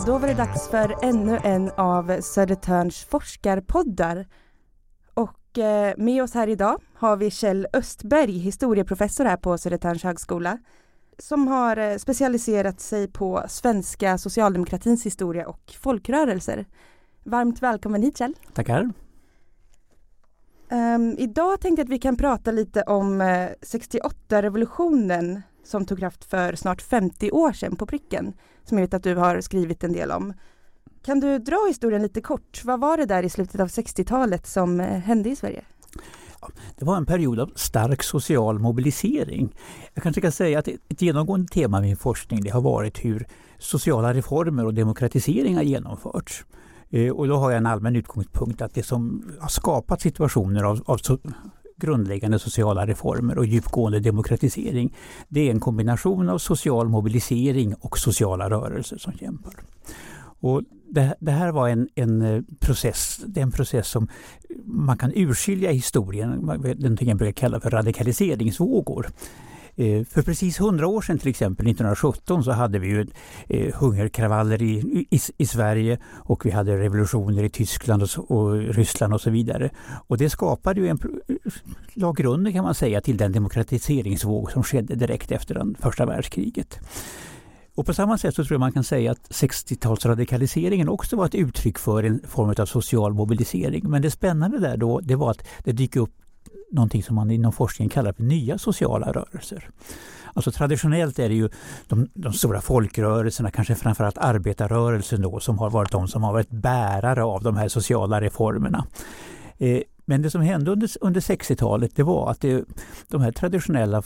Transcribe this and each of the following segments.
Då var det dags för ännu en av Södertörns forskarpoddar. Och eh, med oss här idag har vi Kjell Östberg, historieprofessor här på Södertörns högskola, som har eh, specialiserat sig på svenska socialdemokratins historia och folkrörelser. Varmt välkommen hit Kjell. Tackar. Um, idag tänkte jag att vi kan prata lite om uh, eh, 68-revolutionen som tog kraft för snart 50 år sedan på pricken, som jag vet att du har skrivit en del om. Kan du dra historien lite kort? Vad var det där i slutet av 60-talet som eh, hände i Sverige? Det var en period av stark social mobilisering. Jag kanske kan säga att ett genomgående tema i min forskning det har varit hur sociala reformer och demokratisering har genomförts. Eh, och då har jag en allmän utgångspunkt att det som har skapat situationer av, av grundläggande sociala reformer och djupgående demokratisering det är en kombination av social mobilisering och sociala rörelser som kämpar. Och det, det, här var en, en eh, process, det är en process som man kan urskilja i historien, den jag brukar kalla för radikaliseringsvågor. Eh, för precis hundra år sedan till exempel, 1917, så hade vi ju eh, hungerkravaller i, i, i, Sverige och vi hade revolutioner i Tyskland och, och Ryssland och så vidare. Och det skapade ju en, eh, la grunden kan man säga till den demokratiseringsvåg som skedde direkt efter den första världskriget. Och på samma sätt så tror jag man kan säga att 60-talsradikaliseringen också var ett uttryck för en form av social mobilisering. Men det spännande där då det var att det dyker upp någonting som man inom forskningen kallar för nya sociala rörelser. Alltså traditionellt är det ju de, de, stora folkrörelserna, kanske framförallt arbetarrörelsen då, som har varit de som har varit bärare av de här sociala reformerna. Eh, men det som hände under, under 60-talet det var att det, de här traditionella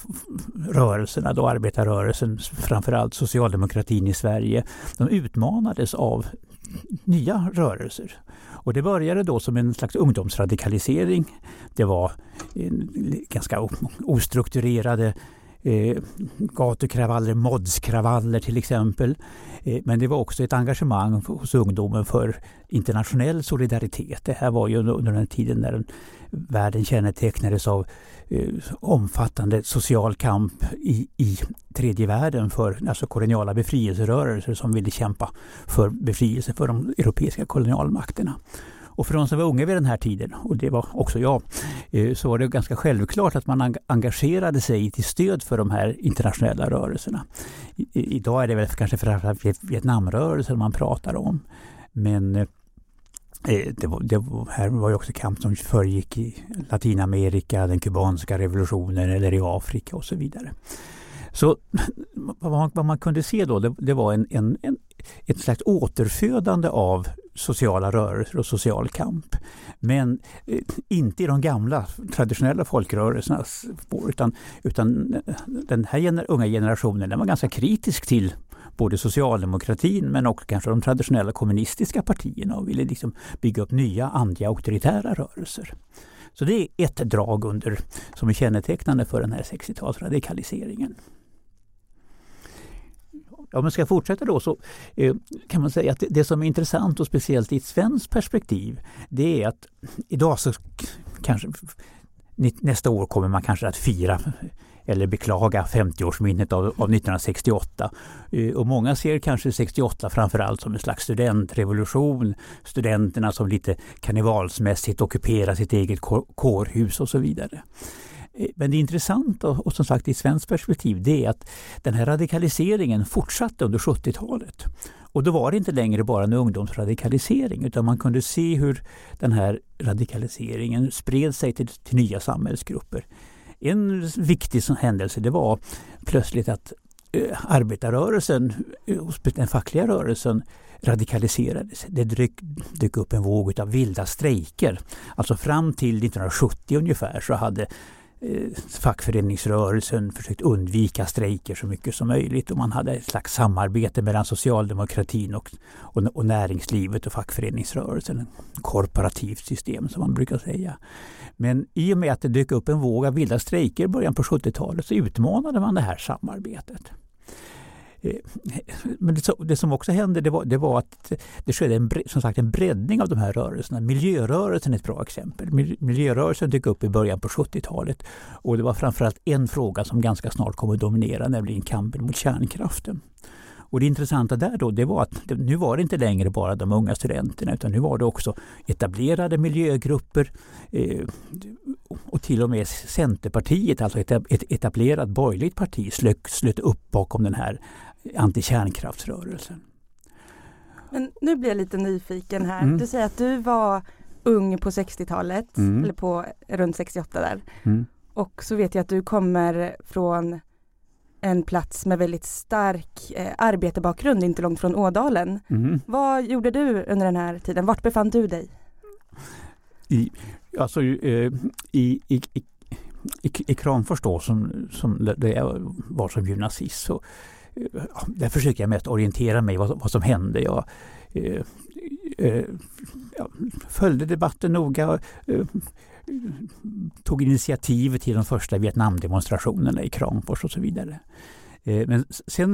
rörelserna, då arbetarrörelsen, framförallt socialdemokratin i Sverige, de utmanades av nya rörelser. Och det började då som en slags ungdomsradikalisering. Det var ganska ostrukturerade eh, gatukravaller, modskravaller till exempel. Eh, men det var också ett engagemang hos ungdomen för internationell solidaritet. Det här var ju under den tiden när världen kännetecknades av eh, omfattande social kamp i, i tredje världen för alltså koloniala befrielserörelser som ville kämpa för befrielse för de europeiska kolonialmakterna. Och för de som var unga vid den här tiden, och det var också jag, eh, så var det ganska självklart att man engagerade sig till stöd för de här internationella rörelserna. Idag är det väl kanske framförallt Vietnamrörelsen man pratar om. Men eh, eh, det, var, det här var ju också kamp som föregick i Latinamerika, den kubanska revolutionen eller i Afrika och så vidare. Så vad man, vad man kunde se då det, det var en, en, en, ett slags återfödande av sociala rörelser och social kamp. Men eh, inte i de gamla traditionella folkrörelsernas spår utan, utan eh, den här gener unga generationen den var ganska kritisk till både socialdemokratin men också kanske de traditionella kommunistiska partierna och ville liksom bygga upp nya andliga auktoritära rörelser. Så det är ett drag under, som är kännetecknande för den här 60-talsradikaliseringen. Om men ska fortsätta då så eh, kan man säga att det, det, som är intressant och speciellt i ett svenskt perspektiv det är att idag så kanske nästa år kommer man kanske att fira eller beklaga 50-årsminnet av, av 1968. Eh, och många ser kanske 68 framförallt som en slags studentrevolution. Studenterna som lite karnevalsmässigt ockuperar sitt eget kårhus och så vidare. Men det intressanta och som sagt i svenskt perspektiv det är att den här radikaliseringen fortsatte under 70-talet. Och då var det inte längre bara en ungdomsradikalisering utan man kunde se hur den här radikaliseringen spred sig till, till nya samhällsgrupper. En viktig sån händelse det var plötsligt att eh, arbetarrörelsen, eh, den fackliga rörelsen radikaliserades. Det dök, dök upp en våg av vilda strejker. Alltså fram till 1970 ungefär så hade Eh, fackföreningsrörelsen försökt undvika strejker så mycket som möjligt och man hade ett slags samarbete mellan socialdemokratin och, och, och näringslivet och fackföreningsrörelsen. Ett Korporativt system som man brukar säga. Men i och med att det dök upp en våg av vilda strejker i början på 70-talet så utmanade man det här samarbetet. Eh, men det, det, som också hände det var, det var att det skedde en, som sagt, en breddning av de här rörelserna. Miljörörelsen är ett bra exempel. Miljörörelsen dök upp i början på 70-talet och det var framförallt en fråga som ganska snart kom att dominera, nämligen kampen mot kärnkraften. Och det intressanta där då, det var att nu var det inte längre bara de unga studenterna utan nu var det också etablerade miljögrupper eh, och till och med Centerpartiet, alltså ett, etablerat borgerligt parti, slöt, slöt upp bakom den här antikärnkraftsrörelsen. Men nu blir jag lite nyfiken här. Mm. Du säger att du var ung på 60-talet, mm. eller på runt 68 där. Mm. Och så vet jag att du kommer från en plats med väldigt stark eh, arbetarbakgrund, inte långt från Ådalen. Mm. Vad gjorde du under den här tiden? Vart befann du dig? I, alltså, eh, i, i, i, i, Kramfors då, som, som där jag var som gymnasist, så där försökte jag mest orientera mig vad, vad som hände. Jag, eh, eh, följde debatten noga, eh, tog initiativ till de första Vietnamdemonstrationerna i Kramfors och så vidare. Eh, men sen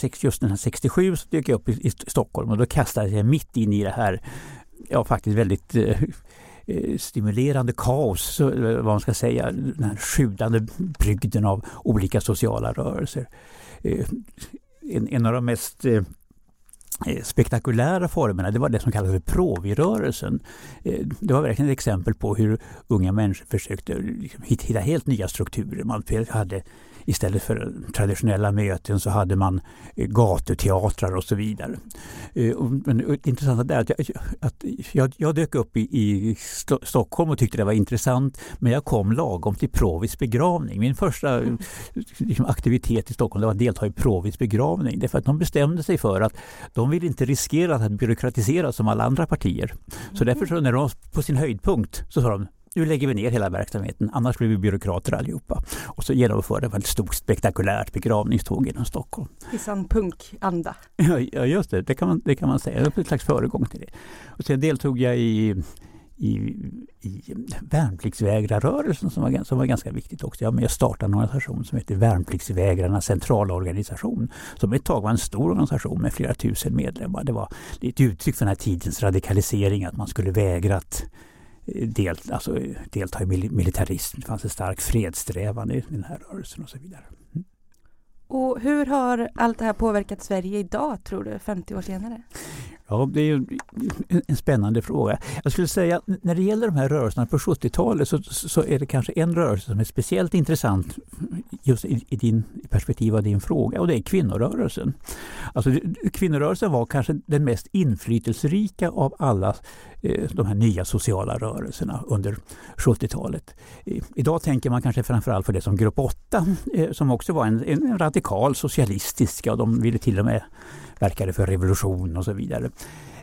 just 1967 så dök jag upp i, Stockholm och då kastade jag mitt in i det här, ja faktiskt väldigt eh, eh, stimulerande kaos, vad man ska säga, den här sjudande brygden av olika sociala rörelser. Eh, en, en av de mest eh, eh, spektakulära formerna, det var det som kallades för Provirörelsen. Det var verkligen ett exempel på hur unga människor försökte liksom, hitta helt nya strukturer. Man hade Istället för traditionella möten så hade man eh, gatuteatrar och så vidare. Men det intressanta är att jag, att jag, jag dök upp i, i Stockholm och tyckte det var intressant men jag kom lagom till Provis begravning. Min första liksom, aktivitet i Stockholm var att delta i Provis begravning. Därför att de bestämde sig för att de ville inte riskera att byråkratiseras som alla andra partier. Så därför så när de var på sin höjdpunkt så sa de nu lägger vi ner hela verksamheten, annars blir vi byråkrater allihopa. Och så genomförde man ett stort spektakulärt begravningståg genom Stockholm. I sann punkanda. Ja, just det, det kan man, det kan man säga. Det var ett slags föregång till det. Och sen deltog jag i i, i värnpliktsvägrarrörelsen som var, som var ganska viktigt också. Jag var med och startade en organisation som heter Värnpliktsvägrarnas centralorganisation. Som ett tag var en stor organisation med flera tusen medlemmar. Det var ett uttryck för den här tidens radikalisering att man skulle vägra att del, alltså, delta i militarism. Det fanns en stark fredssträvan i den här rörelsen och så vidare. Mm. Och hur har allt det här påverkat Sverige idag tror du, 50 år senare? Ja, det är en spännande fråga. Jag skulle säga när det gäller de här rörelserna på 70-talet så, så är det kanske en rörelse som är speciellt intressant just i, i din perspektiv av din fråga och det är kvinnorörelsen. Alltså, kvinnorörelsen var kanske den mest inflytelserika av alla Eh, de här nya sociala rörelserna under 70-talet. Idag tänker man kanske framförallt på det som Grupp 8 eh, som också var en, en radikal socialistisk och de ville till och med verkade för revolution och så vidare.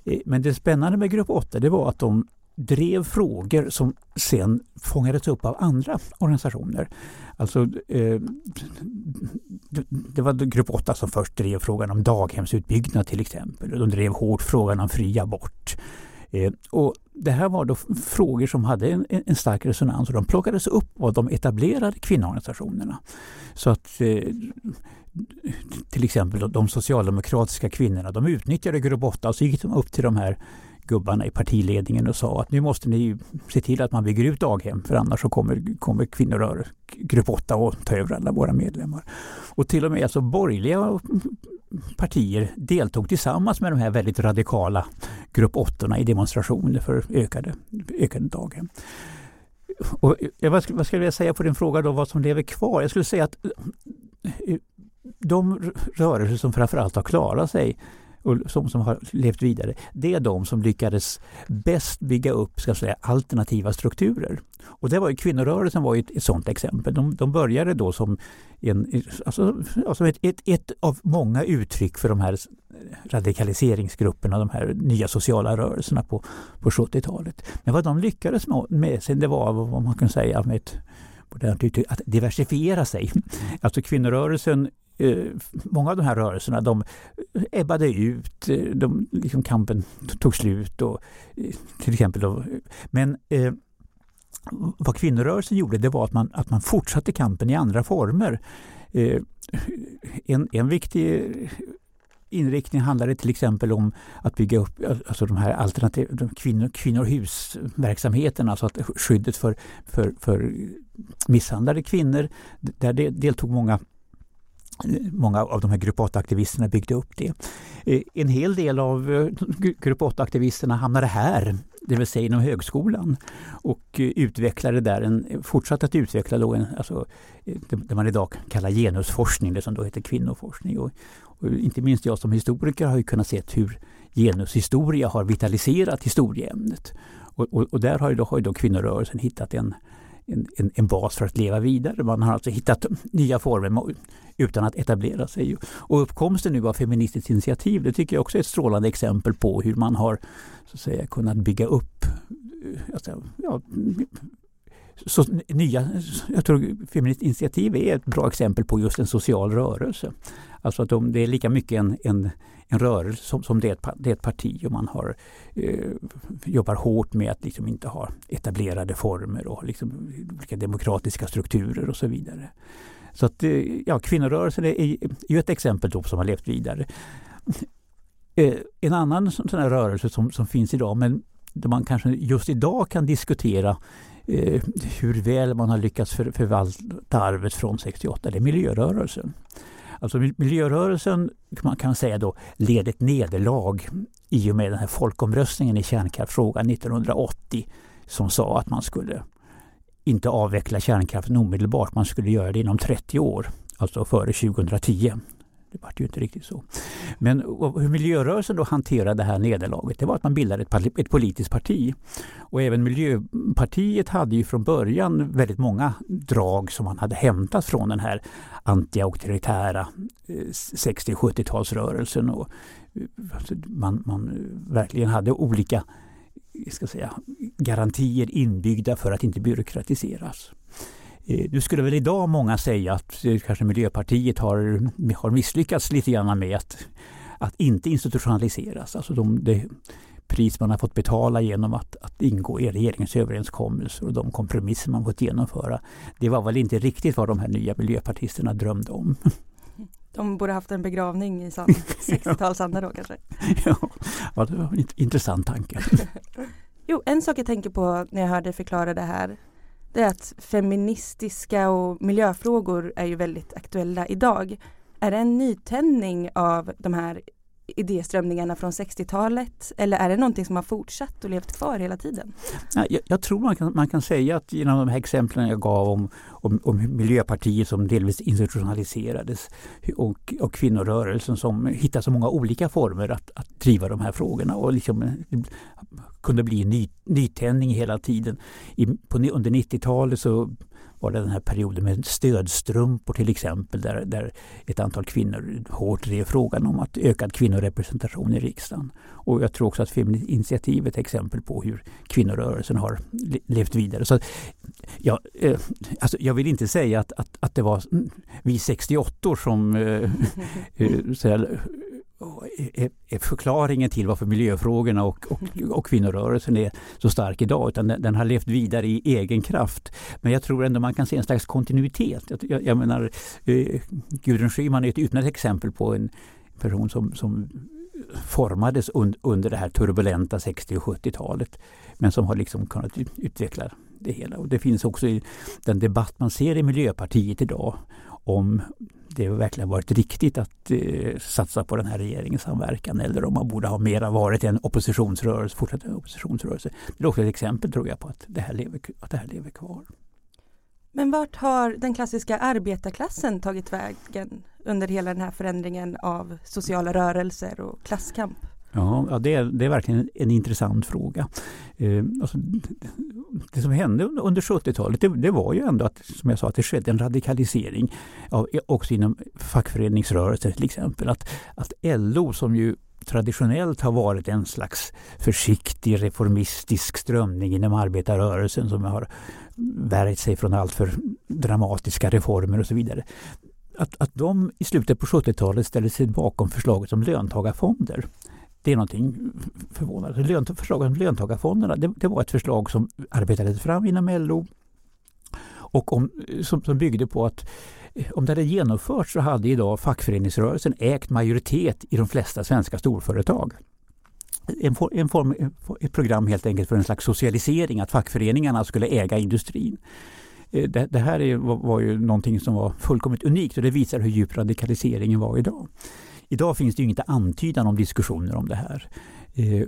Eh, men det spännande med Grupp 8 det var att de drev frågor som sen fångades upp av andra organisationer. Alltså, eh, det var Grupp 8 som först drev frågan om daghemsutbyggnad till exempel. De drev hårt frågan om fri abort. Eh, och det här var då frågor som hade en, en, stark resonans och de plockades upp av de etablerade kvinnoorganisationerna. Så att eh, till exempel de socialdemokratiska kvinnorna, de utnyttjade grupp 8 och så gick de upp till de här gubbarna i partiledningen och sa att nu måste ni se till att man bygger ut daghem för annars så kommer, kommer kvinnor grupp 8 att ta över alla våra medlemmar. Och till och med alltså borgerliga partier deltog tillsammans med de här väldigt radikala grupp 8 i demonstrationer för ökade, ökade daghem. Och vad, skulle, vad skulle jag säga på din fråga då vad som lever kvar? Jag skulle säga att eh, de rörelser som framförallt har klarat sig och som, som har levt vidare, det är de som lyckades bäst bygga upp ska säga, alternativa strukturer. Och det var ju, kvinnorörelsen var ett, ett sådant exempel. De, de började då som en, alltså, alltså ett, ett, ett, av många uttryck för de här radikaliseringsgrupperna, de här nya sociala rörelserna på, på 70-talet. Men vad de lyckades med, med sen det var vad man kan säga med ett att diversifiera sig. Alltså kvinnorörelsen Eh, många av de här rörelserna de ebbade ut, eh, de, liksom kampen tog slut. Och, eh, till exempel då, men eh, vad kvinnorörelsen gjorde det var att man, att man fortsatte kampen i andra former. Eh, en, en viktig inriktning handlade till exempel om att bygga upp alltså de här alternativ, kvinnor, kvinnorhusverksamheterna, alltså att skyddet för, för, för misshandlade kvinnor. Där deltog många Många av de här Grupp 8-aktivisterna byggde upp det. Eh, en hel del av eh, Grupp 8-aktivisterna hamnade här, det vill säga inom högskolan och eh, utvecklade där en, fortsatte att utveckla då en, alltså, det man idag kallar genusforskning, det som då heter kvinnoforskning. Och, och inte minst jag som historiker har ju kunnat se hur genushistoria har vitaliserat historieämnet. Och, och, och där har ju, då, har ju då kvinnorörelsen hittat en, en, en, en, bas för att leva vidare. Man har alltså hittat nya former utan att etablera sig. Och uppkomsten nu av Feministiskt initiativ det tycker jag också är ett strålande exempel på hur man har så att säga, kunnat bygga upp eh, alltså, ja, så nya, jag tror Feministiskt initiativ är ett bra exempel på just en social rörelse. Alltså att de, det är lika mycket en, en, en rörelse som, som det, är ett, det är ett parti och man har, eh, jobbar hårt med att liksom inte ha etablerade former och liksom olika demokratiska strukturer och så vidare. Så att eh, ja, kvinnorörelsen är, är ju ett exempel då som har levt vidare. Eh, en annan sån här rörelse som, som finns idag men där man kanske just idag kan diskutera eh, hur väl man har lyckats för, förvalta arvet från 68, det är miljörörelsen. Alltså miljörörelsen man kan säga då led ett nederlag i och med den här folkomröstningen i kärnkraftsfrågan 1980 som sa att man skulle inte avveckla kärnkraften omedelbart, man skulle göra det inom 30 år, alltså före 2010. Det var ju inte riktigt så. Men hur miljörörelsen då hanterade det här nederlaget, det var att man bildade ett, ett politiskt parti. Och även Miljöpartiet hade ju från början väldigt många drag som man hade hämtat från den här anti-auktoritära eh, 60 70-talsrörelsen. Och eh, alltså, man, man eh, verkligen hade olika ska säga, garantier inbyggda för att inte byråkratiseras. Eh, nu skulle väl idag många säga att eh, kanske Miljöpartiet har, har misslyckats lite grann med att, att inte institutionaliseras. Alltså de, det pris man har fått betala genom att, att ingå i regeringens överenskommelser och de kompromisser man fått genomföra. Det var väl inte riktigt vad de här nya miljöpartisterna drömde om. De borde haft en begravning i 60-talsanda då kanske? ja, det var en intressant tanke. jo, en sak jag tänker på när jag hörde förklara det här det är att feministiska och miljöfrågor är ju väldigt aktuella idag. Är det en nytändning av de här idéströmningarna från 60-talet eller är det någonting som har fortsatt och levt kvar hela tiden? Jag, jag tror man kan, man kan säga att genom de här exemplen jag gav om, om, om Miljöpartiet som delvis institutionaliserades och, och kvinnorörelsen som hittar så många olika former att, att driva de här frågorna och liksom eh, kunde bli en ny, nytändning hela tiden. I, på, under 90-talet så var det den här perioden med stödstrumpor till exempel där, där ett antal kvinnor hårt drev frågan om att ökad kvinnorepresentation i riksdagen. Och jag tror också att Feministinitiativet är ett exempel på hur kvinnorörelsen har levt vidare. Så, ja, eh, alltså jag vill inte säga att, att, att det var vi 68 som eh, eh, är, förklaringen till varför miljöfrågorna och, och, och kvinnorörelsen är så stark idag. Utan den, den, har levt vidare i egen kraft. Men jag tror ändå man kan se en slags kontinuitet. Jag, jag menar, eh, Gudrun Schyman är ett utmärkt exempel på en person som, som formades un, under det här turbulenta 60 och 70-talet. Men som har liksom kunnat utveckla det hela. Och det finns också i den debatt man ser i Miljöpartiet idag om det verkligen varit riktigt att eh, satsa på den här regeringens samverkan eller om man borde ha mera varit en oppositionsrörelse, fortsatt en oppositionsrörelse. Det är också ett exempel tror jag på att det här lever, att det här lever kvar. Men vart har den klassiska arbetarklassen tagit vägen under hela den här förändringen av sociala rörelser och klasskamp? Ja, det, är, det är verkligen en intressant fråga. Eh, alltså, det som hände under 70-talet det, det, var ju ändå att, som jag sa, att det skedde en radikalisering av, också inom fackföreningsrörelser till exempel. Att, att LO som ju traditionellt har varit en slags försiktig reformistisk strömning inom arbetarrörelsen som har värjt sig från alltför dramatiska reformer och så vidare. Att, att de i slutet på 70-talet ställde sig bakom förslaget om löntagarfonder det är någonting förvånande. Alltså, lönt förslaget om löntagarfonderna det, det, var ett förslag som arbetades fram inom LO och om, som, som byggde på att eh, om det hade genomförts så hade idag fackföreningsrörelsen ägt majoritet i de flesta svenska storföretag. En, for, en form, ett program helt enkelt för en slags socialisering, att fackföreningarna skulle äga industrin. Eh, det, det, här är, var, var ju någonting som var fullkomligt unikt och det visar hur djup radikaliseringen var idag. Idag finns det ju inte antydan om diskussioner om det här. Eh,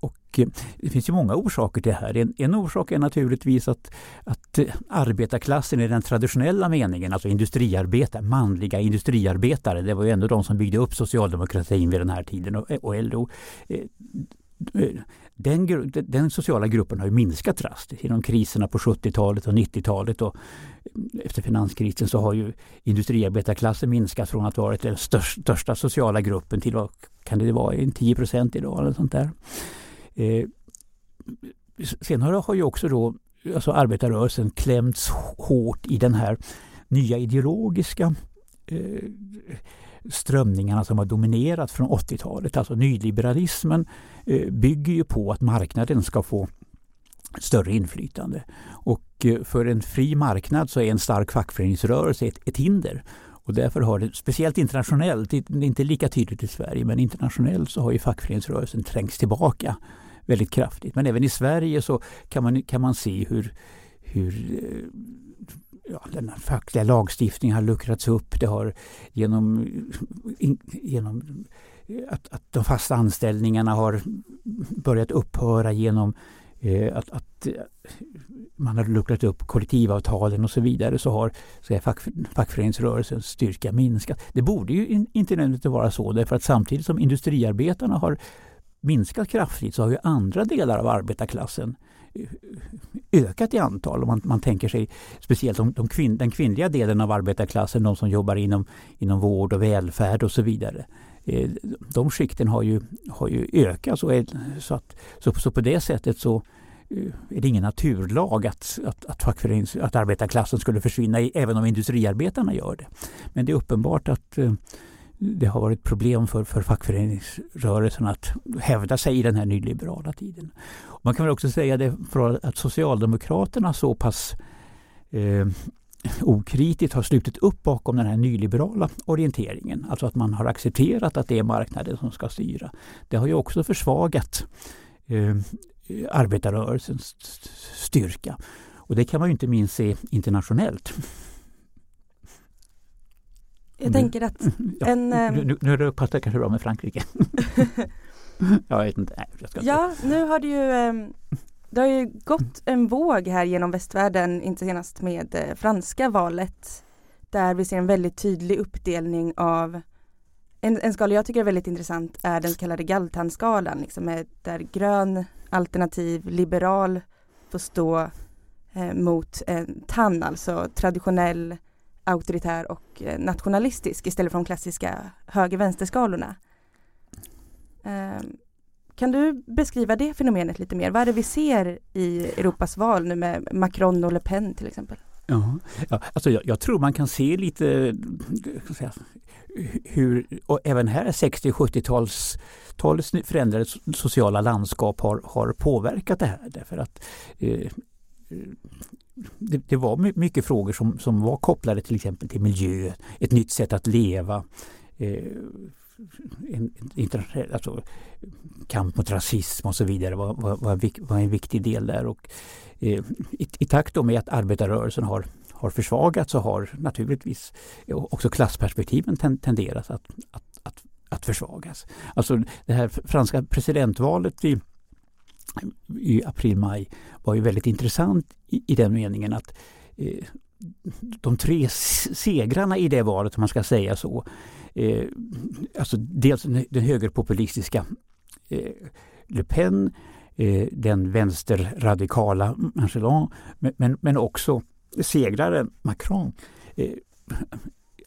och eh, det finns ju många orsaker till det här. En, en orsak är naturligtvis att, att eh, arbetarklassen i den traditionella meningen, alltså industriarbetare, manliga industriarbetare, det var ju ändå de som byggde upp socialdemokratin vid den här tiden och, och LO. Den, den, sociala gruppen har ju minskat drastiskt genom kriserna på 70-talet och 90-talet. Och mm, efter finanskrisen så har ju industriarbetarklassen minskat från att vara den största, sociala gruppen till vad kan det vara, 10 procent idag eller sånt där. Eh, sen har, har ju också då alltså arbetarrörelsen klämts hårt i den här nya ideologiska eh, strömningarna som har dominerat från 80-talet. Alltså nyliberalismen eh, bygger ju på att marknaden ska få större inflytande. Och eh, för en fri marknad så är en stark fackföreningsrörelse ett, ett hinder. Och därför har det, speciellt internationellt, det är inte lika tydligt i Sverige, men internationellt så har ju fackföreningsrörelsen trängts tillbaka väldigt kraftigt. Men även i Sverige så kan man, kan man se hur, hur eh, ja, den fackliga lagstiftningen har luckrats upp. Det har genom, in, genom eh, att, att de fasta anställningarna har börjat upphöra genom eh, att, att, eh, man har luckrat upp kollektivavtalen och så vidare så har så här, fack, fackföreningsrörelsens styrka minskat. Det borde ju in, inte nödvändigtvis vara så därför att samtidigt som industriarbetarna har minskat kraftigt så har ju andra delar av arbetarklassen ökat i antal. Man, man tänker sig speciellt de, de kvin, den kvinnliga delen av arbetarklassen, de som jobbar inom, inom vård och välfärd och så vidare. Eh, de skikten har ju, har ju ökat. Så, är, så, att, så, så på det sättet så eh, är det ingen naturlag att, att, att, att arbetarklassen skulle försvinna även om industriarbetarna gör det. Men det är uppenbart att eh, det har varit problem för, för fackföreningsrörelsen att hävda sig i den här nyliberala tiden. Man kan väl också säga det för att Socialdemokraterna så pass eh, okritiskt har slutit upp bakom den här nyliberala orienteringen. Alltså att man har accepterat att det är marknaden som ska styra. Det har ju också försvagat eh, arbetarrörelsens styrka. Och det kan man ju inte minst se internationellt. Jag tänker att ja, en... Nu, nu, nu är det passar kanske bra med Frankrike. jag vet inte. Nej, jag ska ja, nu har det ju ehm, det har ju gått en våg här genom västvärlden, inte senast med eh, franska valet, där vi ser en väldigt tydlig uppdelning av en, en skala jag tycker är väldigt intressant är den så kallade Galtan-skalan, liksom, där grön, alternativ, liberal får stå eh, mot en TAN, alltså traditionell auktoritär och eh, nationalistisk istället för de klassiska höger-vänster-skalorna. Ehm, kan du beskriva det fenomenet lite mer? Vad är det vi ser i Europas val nu med Macron och Le Pen till exempel? Ja, alltså jag, jag tror man kan se lite säga, hur, och även här 60-70-tals talets förändrade sociala landskap har, har påverkat det här. Därför att eh, det, det, var mycket frågor som, som var kopplade till exempel till miljö, ett nytt sätt att leva. Eh, en, internationell, alltså, kamp mot rasism och så vidare var, var, var, var en viktig del där. Och, eh, i, I takt med att arbetarrörelsen har, har försvagats så har naturligtvis också klassperspektiven tenderat att, att, att, att försvagas. Alltså det här franska presidentvalet i i april-maj var ju väldigt intressant i, i den meningen att eh, de tre segrarna i det valet, om man ska säga så, eh, alltså dels den högerpopulistiska eh, Le Pen, eh, den vänsterradikala Michelin, men, men, men också segraren Macron eh,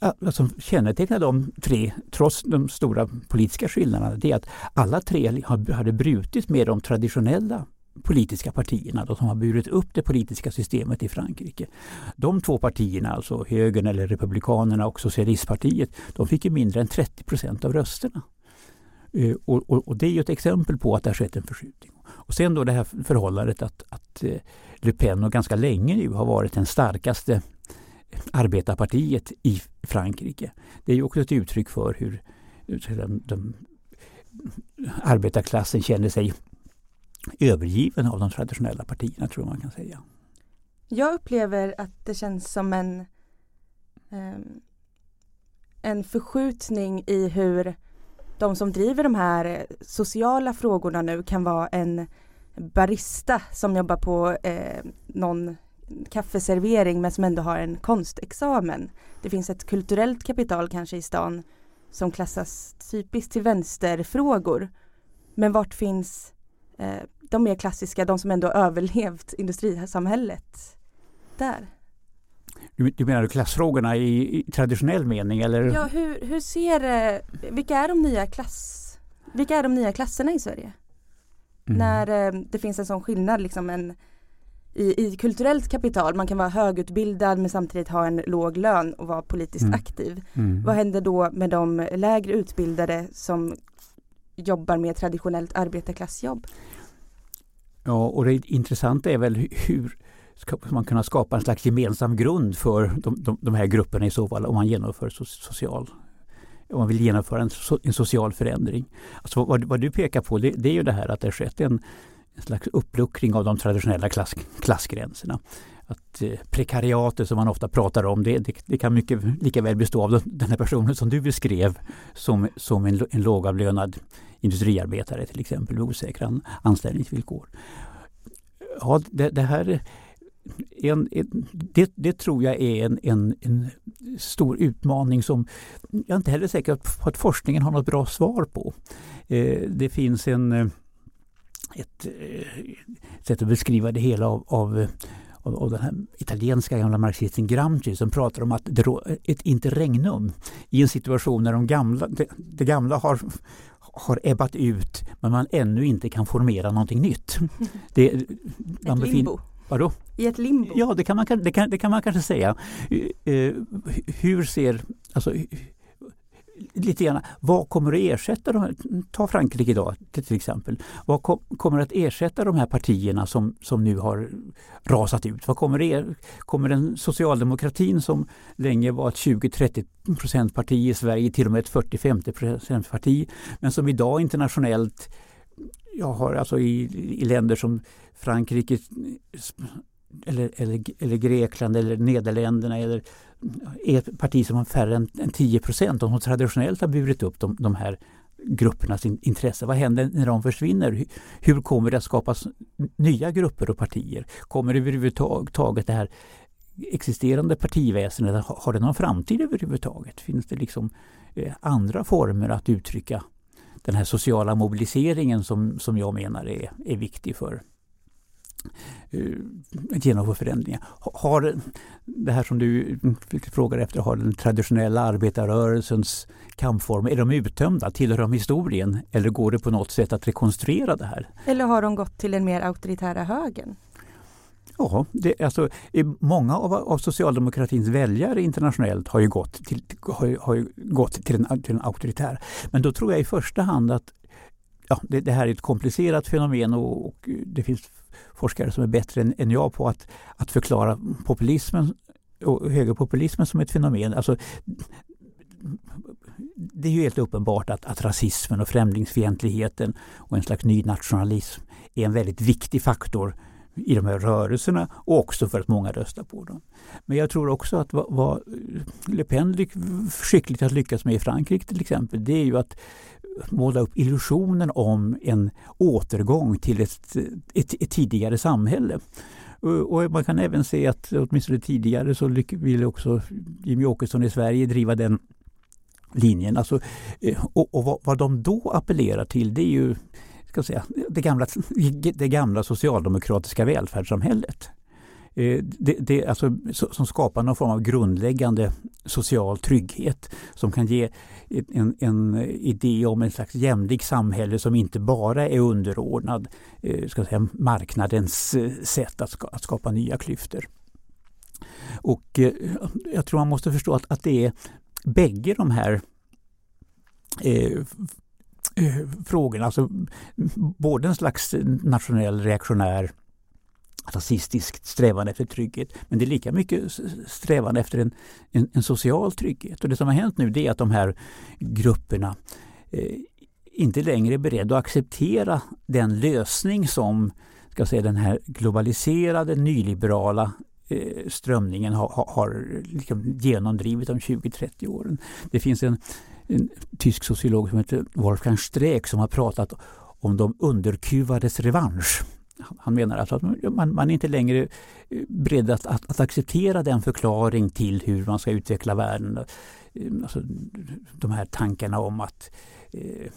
alltså, kännetecknar de tre, trots de stora politiska skillnaderna, det är att alla tre hade brutit med de traditionella politiska partierna de som har burit upp det politiska systemet i Frankrike. De två partierna, alltså högern eller republikanerna och socialistpartiet, de fick ju mindre än 30 procent av rösterna. Eh, och, och, och, det är ju ett exempel på att det har skett en förskjutning. Och sen då det här förhållandet att, att eh, Le Pen och ganska länge nu har varit den starkaste arbetarpartiet i Frankrike. Det är ju också ett uttryck för hur de, de, arbetarklassen känner sig övergiven av de traditionella partierna tror man kan säga. Jag upplever att det känns som en um, en förskjutning i hur de som driver de här sociala frågorna nu kan vara en barista som jobbar på eh, någon kaffeservering men som ändå har en konstexamen. Det finns ett kulturellt kapital kanske i stan som klassas typiskt till vänsterfrågor. Men vart finns eh, de mer klassiska, de som ändå överlevt industrisamhället där? Du, du menar klassfrågorna i, i, traditionell mening eller? Ja, hur, hur ser, eh, vilka är de nya klass, vilka är de nya klasserna i Sverige? Mm. När eh, det finns en sån skillnad liksom en, i, i kulturellt kapital, man kan vara högutbildad men samtidigt ha en låg lön och vara politiskt mm. aktiv. Mm. Vad händer då med de lägre utbildade som jobbar med traditionellt arbetarklassjobb? Ja, och det intressanta är väl hur ska man kunna skapa en slags gemensam grund för de, de, de här grupperna i så fall om man genomför social om man vill genomföra en, en social förändring. Alltså vad, vad, du pekar på det, det, är ju det här att det har skett en, en slags uppluckring av de traditionella klass, klassgränserna. Att eh, prekariatet som man ofta pratar om det, det, det, kan mycket lika väl bestå av den här personen som du beskrev som, som en, en lågavlönad industriarbetare till exempel med osäkra anställningsvillkor. Ja, det, det här en, en, det, det, tror jag är en, en, en, stor utmaning som jag inte heller är säker på att forskningen har något bra svar på. Eh, det finns en, eh, ett eh, sätt att beskriva det hela av, av av, den här italienska gamla marxisten Gramsci som pratar om att det ett interregnum i en situation när de gamla, det, det gamla har, har ebbat ut men man ännu inte kan formera någonting nytt. Det, Ett limbo? Vadå? I ett limbo? Ja, det kan man, det kan, det kan man kanske säga. Uh, hur ser, alltså, lite grann, vad kommer att ersätta de ta Frankrike idag till exempel. Vad kom, kommer att ersätta de här partierna som, som nu har rasat ut? Vad kommer, er, kommer den socialdemokratin som länge var ett 20-30 parti i Sverige till och med ett 40-50 parti men som idag internationellt jag har alltså i, i länder som Frankrike eller, eller, eller Grekland eller Nederländerna eller ett parti som har färre än, än 10 procent, de som traditionellt har burit upp de, de här gruppernas in, intresse. Vad händer när de försvinner? Hur kommer det att skapas nya grupper och partier? Kommer överhuvudtaget det här existerande partiväsendet, har det någon framtid överhuvudtaget? Finns det liksom eh, andra former att uttrycka den här sociala mobiliseringen som, som jag menar är, är viktig för uh, genomföra förändringar. Har det här som du frågar efter, har den traditionella arbetarrörelsens kampformer, är de uttömda? Tillhör de historien? Eller går det på något sätt att rekonstruera det här? Eller har de gått till den mer auktoritära högern? Ja, det, alltså, många av, av socialdemokratins väljare internationellt har ju gått till, har, har gått till en, till en auktoritär. Men då tror jag i första hand att ja, det, det här är ett komplicerat fenomen och, och, det finns forskare som är bättre än, än jag på att, att förklara populismen och högerpopulismen som ett fenomen. Alltså, det är ju helt uppenbart att, att rasismen och främlingsfientligheten och en slags ny nationalism är en väldigt viktig faktor i de här rörelserna och också för att många röstar på dem. Men jag tror också att vad, vad Le Pen skickligt har lyckats med i Frankrike till exempel, det är ju att måla upp illusionen om en återgång till ett, ett, ett tidigare samhälle. Och man kan även se att åtminstone tidigare så ville också Jimmy Åkesson i Sverige driva den linjen. Alltså, eh, och, och vad, vad de då appellerar till det är ju ska säga, det, gamla, det gamla socialdemokratiska välfärdssamhället. Eh, det, det, alltså, som skapar någon form av grundläggande social trygghet som kan ge en, en idé om en slags jämlik samhälle som inte bara är underordnad eh, ska säga, marknadens eh, sätt att, ska, att skapa nya klyftor. Och eh, jag tror man måste förstå att, att det är bägge de här Eh, frågorna. Alltså, både en slags nationell reaktionär rasistiskt strävan efter trygghet men det är lika mycket strävan efter en, en, en, social trygghet. Och Det som har hänt nu det är att de här grupperna eh, inte längre är beredda att acceptera den lösning som ska säga, den här globaliserade nyliberala eh, strömningen har, har, har liksom genomdrivit de 20-30 åren. Det finns en, en tysk sociolog som heter Wolfgang Streeck som har pratat om de underkuvades revansch. Han menar alltså att man, man är inte längre eh, beredd att, att, att, acceptera den förklaring till hur man ska utveckla världen. Eh, alltså, de här tankarna om att eh,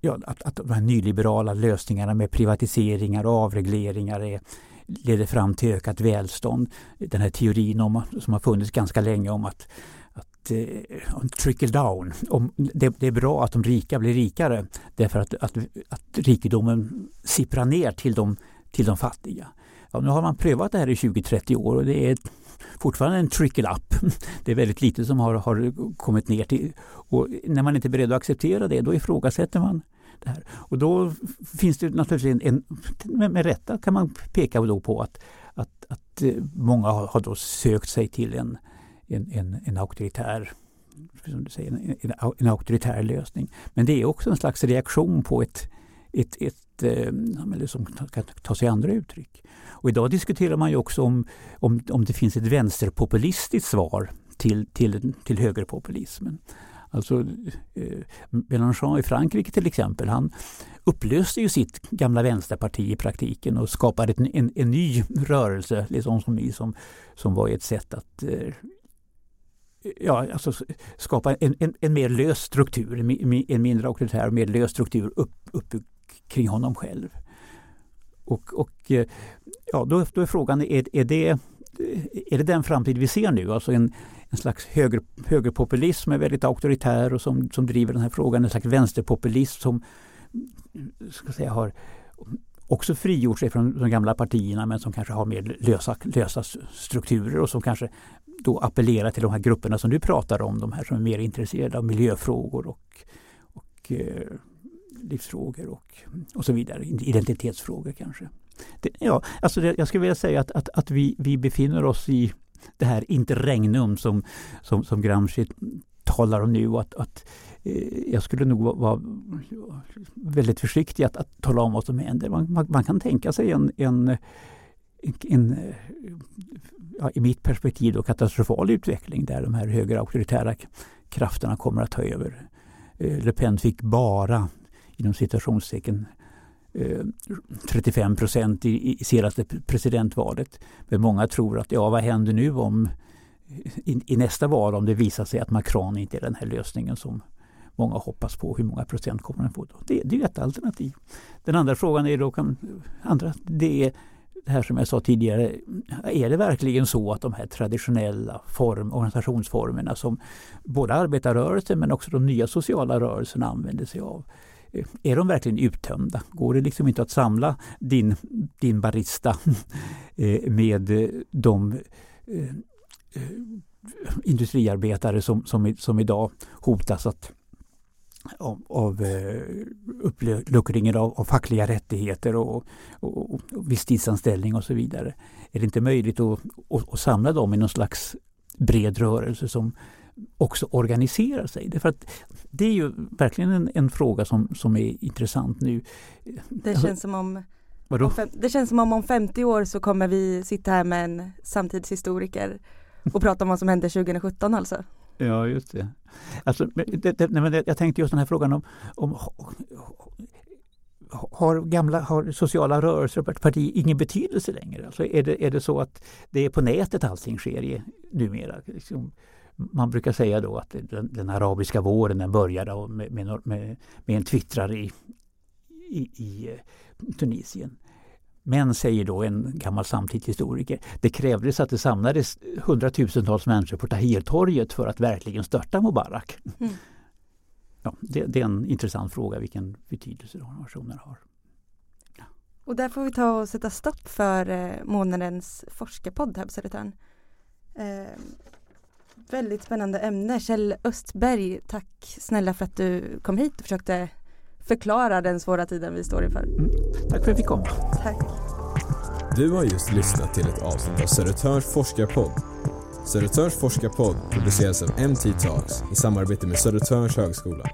ja, att, att de här nyliberala lösningarna med privatiseringar och avregleringar är, leder fram till ökat välstånd. Den här teorin om, som har funnits ganska länge om att att eh, trickle down. Om, det, det, är bra att de rika blir rikare därför att, att, att rikedomen sipprar ner till de, till de fattiga. Ja, nu har man prövat det här i 20-30 år och det är fortfarande en trickle up. Det är väldigt lite som har, har kommit ner till och när man inte är beredd att acceptera det då ifrågasätter man det här. Och då finns det naturligtvis en, en med, rätta kan man peka då på att, att, att eh, många har, har då sökt sig till en, en, en, en auktoritär som du säger, en, en, en auktoritär lösning. Men det är också en slags reaktion på ett, ett, ett eh, som kan ta sig andra uttryck. Och idag diskuterar man ju också om, om, om det finns ett vänsterpopulistiskt svar till, till, till högerpopulismen. Alltså eh, Mélenchon i Frankrike till exempel, han upplöste ju sitt gamla vänsterparti i praktiken och skapade en, en, en ny rörelse liksom som, som, som var ett sätt att eh, ja, alltså skapa en, en, en, mer lös struktur, en, en mindre auktoritär och mer lös struktur upp, uppbyggd kring honom själv. Och, och eh, ja, då, då är frågan, är, är, det, är det den framtid vi ser nu? Alltså en, en slags höger, högerpopulism som är väldigt auktoritär och som, som driver den här frågan. En slags vänsterpopulism som ska säga, har också frigjort sig från de gamla partierna men som kanske har mer lösa, lösa strukturer och som kanske då appellera till de här grupperna som du pratar om, de här som är mer intresserade av miljöfrågor och, och eh, livsfrågor och, och så vidare, identitetsfrågor kanske. Det, ja, alltså det, jag skulle vilja säga att, att, att vi, vi befinner oss i det här interregnum som, som, som Gramsci talar om nu. Att, att, eh, jag skulle nog vara väldigt försiktig att, att tala om vad som händer. Man, man, man kan tänka sig en, en, en, en ja, i mitt perspektiv då, katastrofal utveckling där de här högerauktoritära krafterna kommer att ta över. Eh, Le Pen fick bara, inom citationstecken, eh, 35 procent i, i senaste presidentvalet. Men många tror att ja, vad händer nu om i, i, nästa val om det visar sig att Macron inte är den här lösningen som många hoppas på. Hur många procent kommer han få då? Det, det är ett alternativ. Den andra frågan är då, kan, andra, det är det här som jag sa tidigare, är det verkligen så att de här traditionella form, organisationsformerna som både arbetarrörelsen men också de nya sociala rörelserna använder sig av, eh, är de verkligen uttömda? Går det liksom inte att samla din, din barista eh, med eh, de industriarbetare som, som, som idag hotas att av, av uppluckringen av, av fackliga rättigheter och, och, och visstidsanställning och så vidare. Är det inte möjligt att, att, att samla dem i någon slags bred rörelse som också organiserar sig. Därför att det är ju verkligen en, en fråga som, som är intressant nu. Det alltså, känns som om Vadå? Det känns som om om 50 år så kommer vi sitta här med en samtidshistoriker och prata om vad som hände 2017 alltså. Ja, just det. Alltså, det, det, nej, jag tänkte just den här frågan om, om har, gamla, har sociala rörelser och parti ingen betydelse längre? Alltså är, det, är det så att det är på nätet allting sker i, numera? Liksom, man brukar säga då att den, den arabiska våren den började med, med, med, med en twittrare i, i, i eh, Tunisien. Men, säger då en gammal samtidshistoriker, det krävdes att det samlades hundratusentals människor på Tahrirtorget för att verkligen störta Mubarak. Mm. Ja, det, det, är en intressant fråga vilken betydelse donationerna har. Ja. Och där får vi ta och sätta stopp för eh, månadens forskarpodd här på Södertörn. Eh, väldigt spännande ämne. Kjell Östberg, tack snälla för att du kom hit och försökte förklara den svåra tiden vi står inför. Mm. Tack för att jag fick komma. Tack. Du har just lyssnat till ett avsnitt av Södertörns forskarpodd. Södertörns forskarpodd produceras av MT Talks i samarbete med Södertörns högskola.